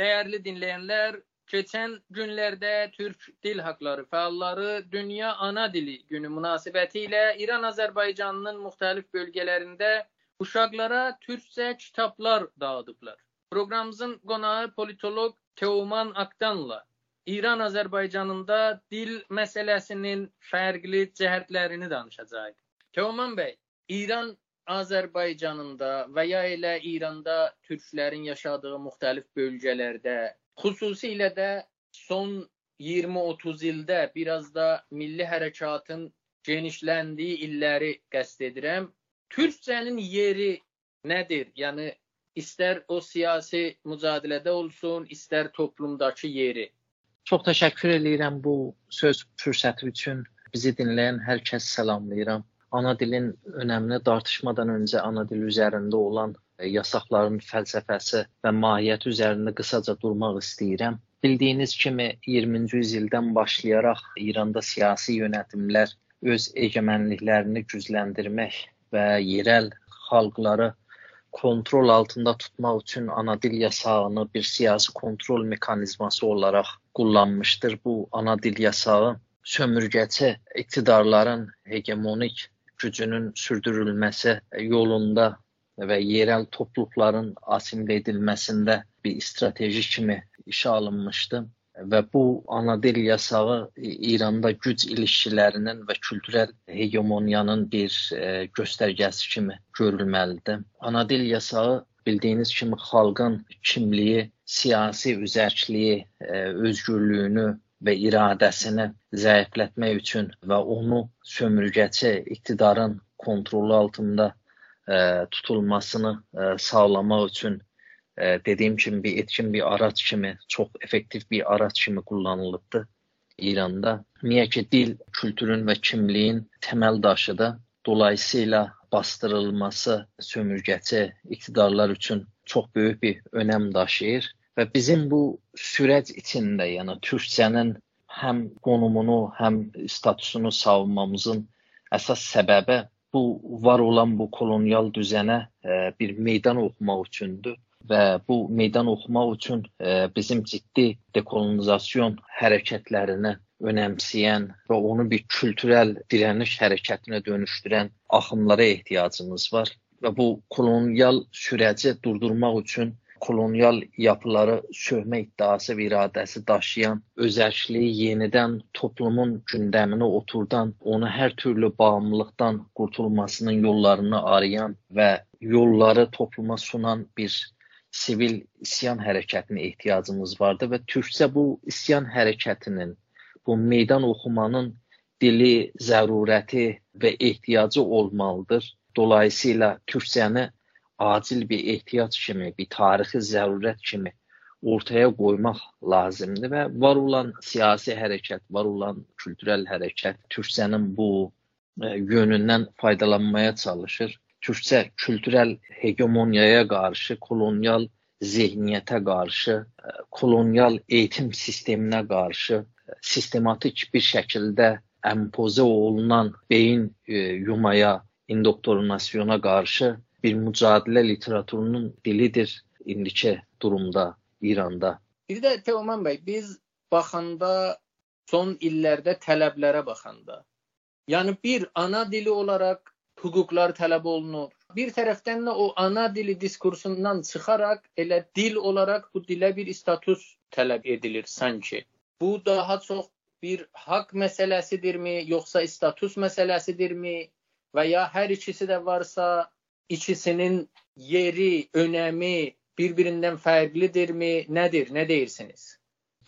Dəyərli dinləyənlər, keçən günlərdə Türk Dil Haqqları Fəalları Dünya Ana Dili Günü münasibətilə İran-Azərbaycanının müxtəlif bölgələrində uşaqlara türkcə kitablar dağıdıblar. Proqramımızın qonağı politoloq Teoman Aktanla İran Azərbaycanında dil məsələsinin fərqli cəhətlərini danışacağıq. Teoman bəy, İran Azərbaycanında və ya elə İranda türklərin yaşadığı müxtəlif bölgələrdə, xüsusilə də son 20-30 ildə biraz da milli hərəkatın genişləndiyi illəri qəsd edirəm. Türkcənin yeri nədir? Yəni istər o siyasi mücadilədə olsun, istər toplumdakı yeri. Çox təşəkkür edirəm bu söz fürsəti üçün. Bizi dinləyən hər kəs salamlayıram ana dilin önəmini tartışmadan öncə ana dil üzərində olan e, yasaqların fəlsəfəsi və mahiyyəti üzərində qısaca durmaq istəyirəm. Bildiyiniz kimi 20-ci yüzildən başlayaraq İranda siyasi yönetimlər öz egemenliklərini gücləndirmək və yerel xalqları kontrol altında tutmaq üçün ana dil yasağını bir siyasi kontrol mekanizması olaraq kullanmışdır. Bu ana dil yasağı sömürgəçi iktidarların hegemonik gücünün sürdürülməsi yolunda və yerel toplulukların asimlə edilməsində bir strateji kimi işə alınmışdı və bu ana dil yasağı İranda güc ilişkilərinin və kültürel hegemoniyanın bir e, göstərgəsi kimi görülməlidir. Ana dil yasağı bildiyiniz kimi xalqın kimliyi, siyasi üzərçiliyi, e, özgürlüyünü və iradəsini zəiflətmək üçün və onu sömürgəçi iqtidarın kontrolu altında ə, e, tutulmasını ə, e, sağlamaq üçün ə, e, dediyim kimi bir etkin bir araç kimi, çox effektiv bir araç kimi kullanılıbdı İranda. Niyə ki dil, kültürün və kimliyin təməl daşıdır. Dolayısıyla bastırılması sömürgəçi iqtidarlar üçün çox böyük bir önəm daşıyır. Və bizim bu sürəc içində, yəni türkçənin həm qonumunu, həm statusunu savunmamızın əsas səbəbi bu var olan bu kolonial düzənə e, bir meydan oxumaq üçündür və bu meydan oxumaq üçün e, bizim ciddi dekolonizasyon hərəkətlərini önəmsəyən və onu bir kültürel dirəniş hərəkətinə dönüşdürən axımlara ehtiyacımız var və bu kolonial sürəci durdurmaq üçün kolonial yapıları sövmə iddiası və iradəsi daşıyan, özərkiliyi yenidən toplumun gündəminə oturdan, onu hər türlü bağımlılıqdan qurtulmasının yollarını arayan və yolları topluma sunan bir sivil isyan hərəkətinə ehtiyacımız vardı və türkcə bu isyan hərəkətinin, bu meydan oxumanın dili, zərurəti və ehtiyacı olmalıdır. Dolayısıyla türkcəni acil bir ehtiyac kimi, bir tarixi zərurət kimi ortaya qoymaq lazımdır və var olan siyasi hərəkət, var olan kültürel hərəkət türkçənin bu e, yönündən faydalanmaya çalışır. Türkçə kültürel hegemoniyaya qarşı, kolonial zehniyyətə qarşı, e, kolonial eğitim sisteminə qarşı e, sistematik bir şəkildə empoze olunan beyin e, yumaya, indoktrinasyona qarşı bir mücadilə literaturunun dilidir indiki durumda İranda. Bir də Teoman bəy, biz baxanda son illərdə tələblərə baxanda, yəni bir ana dili olaraq hüquqlar tələb olunur. Bir tərəfdən də o ana dili diskursundan çıxaraq elə dil olaraq bu dilə bir status tələb edilir sanki. Bu daha çox bir haqq məsələsidirmi, yoxsa status məsələsidirmi və ya hər ikisi də varsa ikisinin yeri, önəmi bir-birindən fərqlidirmi? Nədir? Nə deyirsiniz?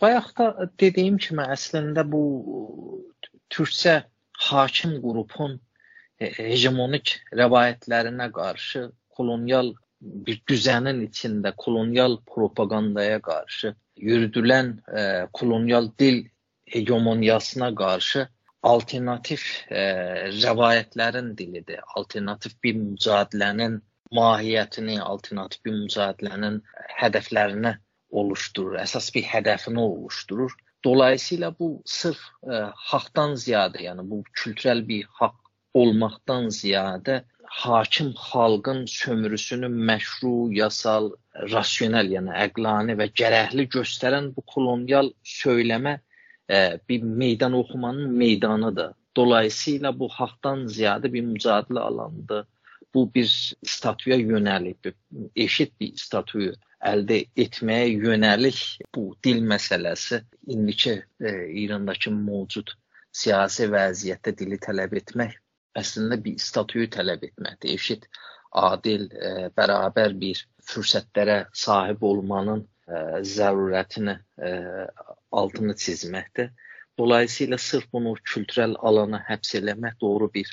Bayaq da dediyim kimi əslində bu türkcə hakim qrupun e, hegemonik rəvayətlərinə qarşı kolonial bir düzənin içində kolonial propagandaya qarşı yürüdülən e, kolonial dil hegemoniyasına qarşı alternativ e, rəvayətlərin dilidir. Alternativ bir mücadilənin mahiyyətini, alternativ bir mücadilənin hədəflərini oluşturur. Əsas bir hədəfini oluşturur. Dolayısıyla bu sırf e, haqdan ziyadə, yəni bu kültürel bir haqq olmaqdan ziyadə hakim xalqın sömürüsünü məşru, yasal, rasional, yəni əqlani və gərəkli göstərən bu kolonial söyləmə e, bir meydan oxumanın meydanıdır. Dolayısıyla bu haqdan ziyadə bir mücadilə alanıdır. Bu bir statuya yönəlib, eşit bir statuyu əldə etməyə yönəlik bu dil məsələsi indiki e, İrandakı mövcud siyasi vəziyyətdə dili tələb etmək əslində bir statuyu tələb etməkdir. Eşit, adil, e, bərabər bir fürsətlərə sahib olmanın ə, e, zərurətini ə, e, altını çizməkdir. Dolayısıyla sırf bunu kültürel alana həbs eləmək doğru bir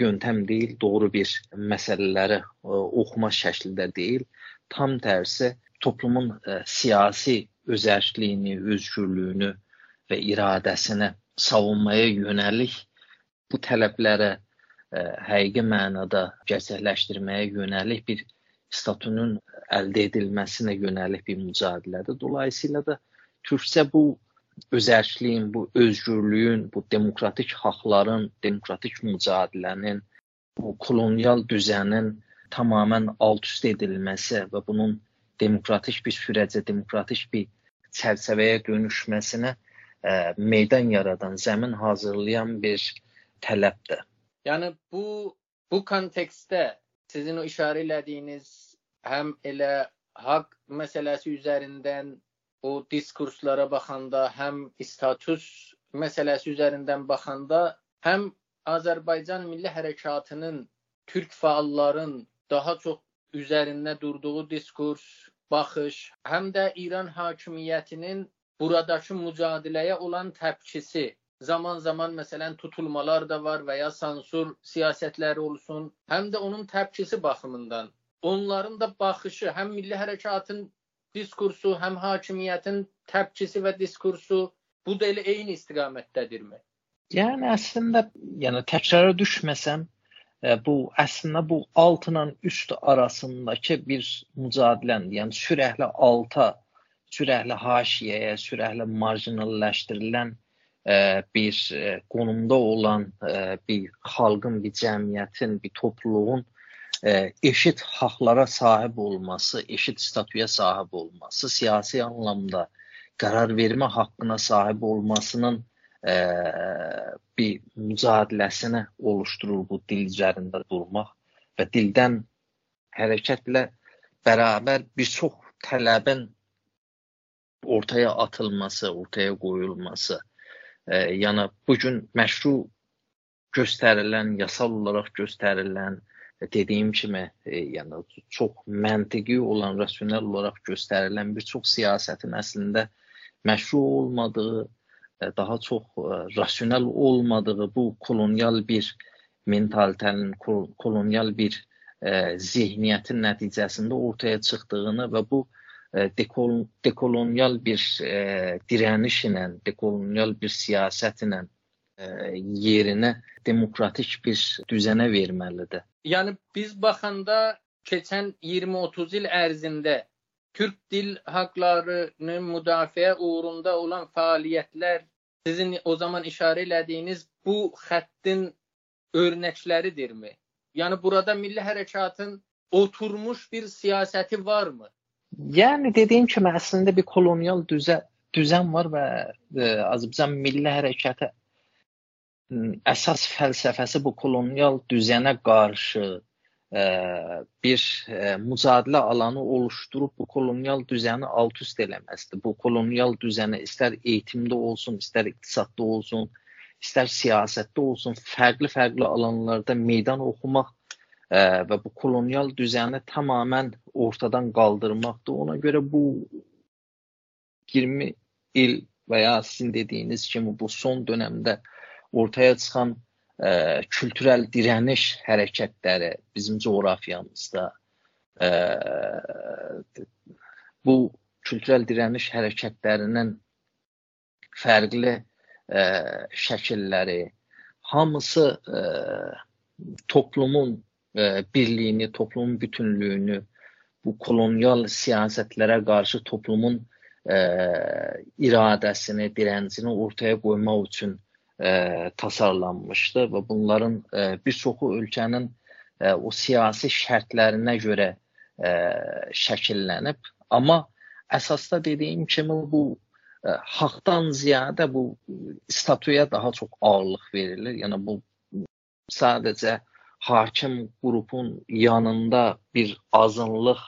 yöntəm deyil, doğru bir məsələləri ə, oxuma şəklində deyil. Tam tərsi toplumun ə, siyasi özərkliyini, özgürlüyünü və iradəsini savunmaya yönəlik bu tələblərə ə, e, həqiqi mənada gerçəkləşdirməyə yönəlik bir statunun əldə edilməsinə yönəlik bir mücadilədir. Dolayısıyla da türkcə bu özərkliyin, bu özgürlüyün, bu demokratik haqların, demokratik mücadilənin, bu kolonial düzənin tamamilə alt-üst edilməsi və bunun demokratik bir sürəcə, demokratik bir çərçivəyə dönüşməsinə ə, e, meydan yaradan, zəmin hazırlayan bir tələbdir. Yəni bu bu kontekstdə sizin o işarə elədiyiniz həm elə haqq məsələsi üzərindən o diskurslara baxanda, həm status məsələsi üzərindən baxanda, həm Azərbaycan Milli Hərəkatının türk fəalların daha çox üzərində durduğu diskurs, baxış, həm də İran hakimiyyətinin buradakı mücadiləyə olan təpkisi zaman zaman məsələn tutulmalar da var və ya sansur siyasətləri olsun, həm də onun təpkisi baxımından. Onların da baxışı, həm milli hərəkatın diskursu, həm hakimiyyətin təpkisi və diskursu bu da elə eyni istiqamətdədirmi? Yəni əslində, yəni təkrara düşməsəm, e, bu əslində bu altla üst arasındakı bir mücadilədir. Yəni sürətli alta, sürətli haşiyəyə, sürətli marjinalləşdirilən bir qonumda olan bir xalqın, bir cəmiyyətin, bir topluluğun eşit haqlara sahib olması, eşit statuya sahib olması, siyasi anlamda qərar vermə haqqına sahib olmasının ə, bir mücadiləsini oluşturur bu dil üzərində durmaq və dildən hərəkətlə bərabər bir çox tələbin ortaya atılması, ortaya qoyulması e, yəni bu gün məşru göstərilən, yasal olaraq göstərilən dediyim kimi, e, yəni çox məntiqi olan, rasional olaraq göstərilən bir çox siyasətin əslində məşru olmadığı, e, daha çox e, rasional olmadığı bu kolonial bir mentalitənin, kolonial bir e, zehniyyətin nəticəsində ortaya çıxdığını və bu e, dekol dekolonyal bir e, dirəniş ilə, dekolonyal bir siyasət ilə e, yerinə demokratik bir düzənə verməlidir. Yəni biz baxanda keçən 20-30 il ərzində Türk dil haqlarının müdafiə uğrunda olan fəaliyyətlər sizin o zaman işarə elədiyiniz bu xəttin örnəkləridirmi? Yəni burada milli hərəkatın oturmuş bir siyasəti varmı? Yəni dediyim kimi əslində bir kolonial düzə, düzən var və e, Azərbaycan milli hərəkatı əsas fəlsəfəsi bu kolonial düzənə qarşı e, bir e, mücadilə alanı oluşturub bu kolonial düzəni alt-üst eləməsidir. Bu kolonial düzəni istər eğitimdə olsun, istər iqtisadda olsun, istər siyasətdə olsun, fərqli-fərqli alanlarda meydan oxumaq ə, və bu kolonial düzəni tamamilə ortadan qaldırmaqdır. Ona görə bu 20 il və ya sizin dediyiniz kimi bu son dövrdə ortaya çıxan ə, kültürel dirəniş hərəkətləri bizim coğrafiyamızda ə, bu kültürel dirəniş hərəkətlərinin fərqli ə, şəkilləri hamısı ə, toplumun e, birliyini, toplumun bütünlüyünü, bu kolonial siyasətlərə qarşı toplumun e, iradəsini, dirəncini ortaya qoymaq üçün e, tasarlanmışdı və bunların e, bir çoxu ölkənin e, o siyasi şərtlərinə görə e, şəkillənib. Amma əsasda dediyim kimi bu e, haqdan ziyadə bu statuya daha çox ağırlıq verilir. Yəni bu sadəcə hakim qrupun yanında bir azınlıq,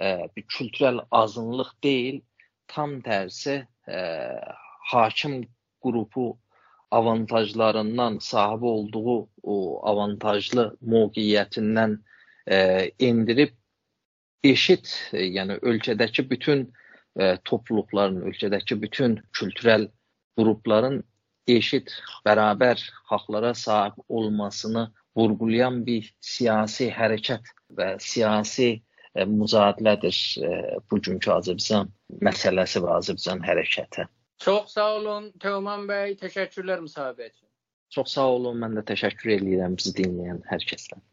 e, bir kültürel azınlıq deyil, tam tərsi e, hakim qrupu avantajlarından, sahibi olduğu o avantajlı mövqeyiyyətindən e, endirib eşit, e, yəni ölkədəki bütün e, topluluqların, ölkədəki bütün kültürel qrupların eşit, bərabər haqlara sahib olmasını vurğulayan bir siyasi hərəkət və siyasi e, mücadilədir e, bugünkü Azərbaycan məsələsi və Azərbaycan hərəkəti. Çox sağ olun Teoman bəy, təşəkkürlər müsahibə üçün. Çox sağ olun, mən də təşəkkür edirəm bizi dinləyən hər kəsdən.